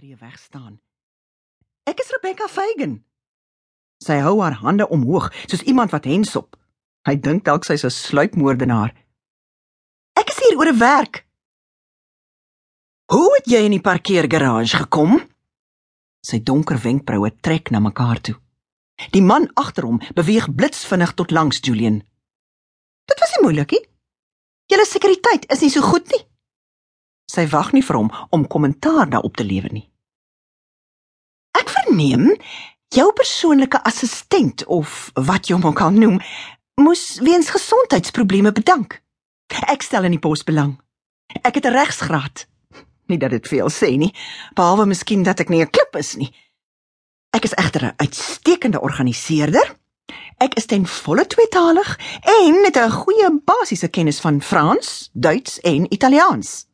tree weg staan. Ek is Rebecca Fagan. Sy hou haar hande omhoog soos iemand wat hensop. Hy dink dalk sy's 'n sluipmoordenaar. Ek is hier oor 'n werk. Hoe het jy in die parkeergarage gekom? Sy donker wenkbroue trek na mekaar toe. Die man agter hom beweeg blitsvinnig tot langs Julian. Dit was nie moeilik nie. Julle sekuriteit is nie so goed nie. Sy wag nie vir hom om kommentaar daarop te lewer nie. Verneem jou persoonlike assistent of wat jy hom ook al noem, moes weens gesondheidsprobleme bedank. Ek stel in die pos belang. Ek het 'n regsgraad. Nie dat dit veel sê nie, behalwe miskien dat ek nie 'n klip is nie. Ek is egter 'n uitstekende organiseerder. Ek is ten volle tweetalig en het 'n goeie basiese kennis van Frans, Duits en Italiaans.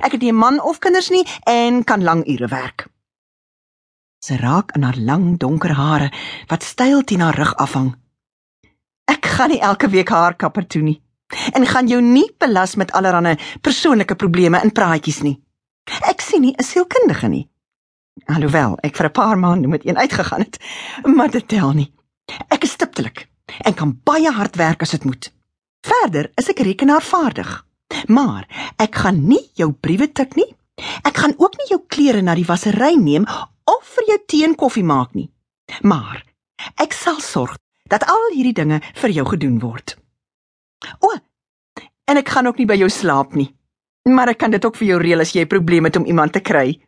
Ek het nie 'n man of kinders nie en kan lang ure werk. Sy raak in haar lang donker hare wat styl teen haar rug afhang. Ek gaan nie elke week haar kapper toe nie en gaan jou nie belas met allerlei persoonlike probleme en praatjies nie. Ek sien nie 'n sielkundige nie. Alhoewel ek vir 'n paar maande met een uitgegaan het, maar dit tel nie. Ek is stiptelik en kan baie hard werk as dit moet. Verder is ek rekenaarvaardig. Maar ek gaan nie jou briewe tik nie. Ek gaan ook nie jou klere na die wassery neem of vir jou tee en koffie maak nie. Maar ek sal sorg dat al hierdie dinge vir jou gedoen word. O, en ek gaan ook nie by jou slaap nie. Maar ek kan dit ook vir jou reël as jy probleme het om iemand te kry.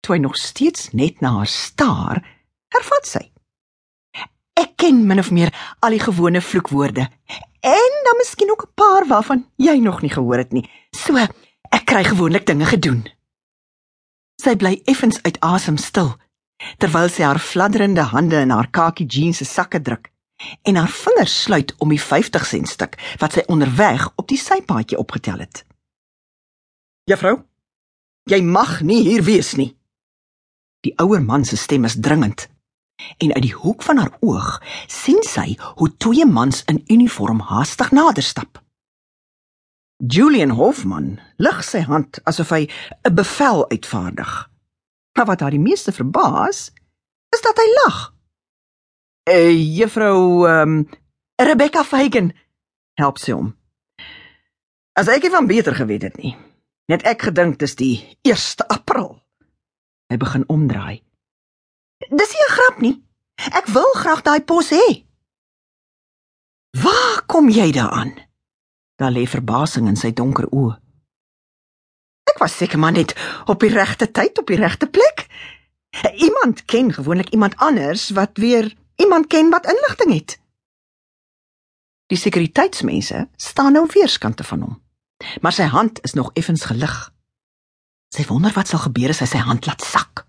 Toe hy nog steeds net na haar staar, hervat sy. Ek ken min of meer al die gewone vloekwoorde en dan miskien ook 'n paar waarvan jy nog nie gehoor het nie. So, ek kry gewoonlik dinge gedoen. Sy bly effens uit asem stil terwyl sy haar fladderende hande in haar kakie jeans se sakke druk en haar vingers sluit om die 50 sent stuk wat sy onderweg op die sypaadjie opgetel het. Juffrou, jy mag nie hier wees nie. Die ouer man se stem is dringend. En uit die hoek van haar oog sien sy hoe twee mans in uniform haastig nader stap. Julian Hofman lig sy hand asof hy 'n bevel uitvaardig. Maar wat haar die meeste verbaas, is dat hy lag. "Eh, uh, juffrou ehm um, Rebecca Fagan," help sy hom. "As ek nie van beter geweet het nie, net ek gedink dis die 1 April." Hy begin omdraai. Dis nie 'n grap nie. Ek wil graag daai pos hê. Waar kom jy daaraan? Daar lê verbasing in sy donker oë. Ek was seker maar net op die regte tyd op die regte plek. Iemand ken gewoonlik iemand anders wat weer iemand ken wat inligting het. Die sekuriteitsmense staan nou weerskante van hom. Maar sy hand is nog effens gelig. Sy wonder wat sal gebeur as hy sy hand laat sak.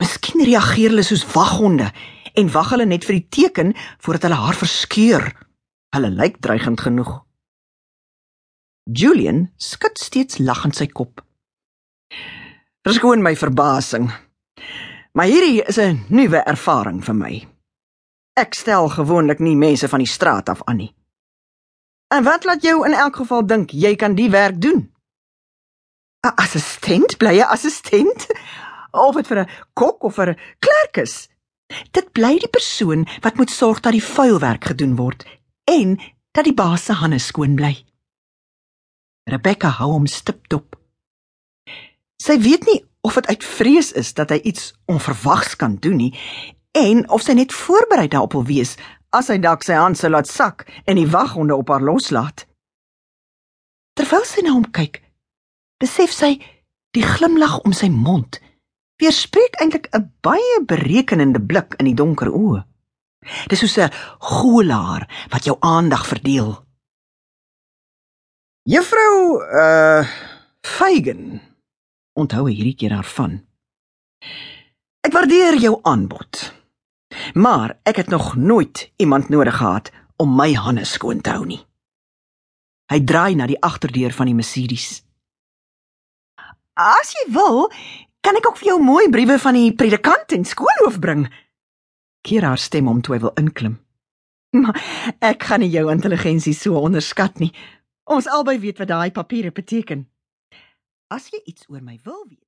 Miskien reageer hulle soos waghonde en wag hulle net vir die teken voordat hulle haar verskeur. Hulle lyk dreigend genoeg. Julian skud steeds lagend sy kop. Verskoon my verbasing. Maar hierdie is 'n nuwe ervaring vir my. Ek stel gewoonlik nie mense van die straat af aan nie. En wat laat jou in elk geval dink jy kan die werk doen? 'n Assistent, blye assistent? Of dit vir 'n kok of vir 'n klerk is? Dit bly die persoon wat moet sorg dat die vuilwerk gedoen word en dat die baas se hande skoon bly. Rebecca hou hom stipdop. Sy weet nie of dit uit vrees is dat hy iets onverwags kan doen nie en of sy net voorberei daarop wil wees as hy dalk sy hand sou laat sak en die waghonde op haar loslaat. Terwyl sy na hom kyk, besef sy die glimlag om sy mond weerspreek eintlik 'n baie berekenende blik in die donker oë. Dis soos 'n golaar wat jou aandag verdeel. Juffrou uh Fagan onthou hierdie keer daarvan. Ek waardeer jou aanbod. Maar ek het nog nooit iemand nodig gehad om my hande skoon te hou nie. Hy draai na die agterdeur van die Mercedes. As jy wil, kan ek ook vir jou mooi briewe van die predikant en skoolhoof bring. Keer haar stem om toe hy wil inklim. Maar ek gaan nie jou intelligensie so onderskat nie. Ons albei weet wat daai papiere beteken. As jy iets oor my wil weet,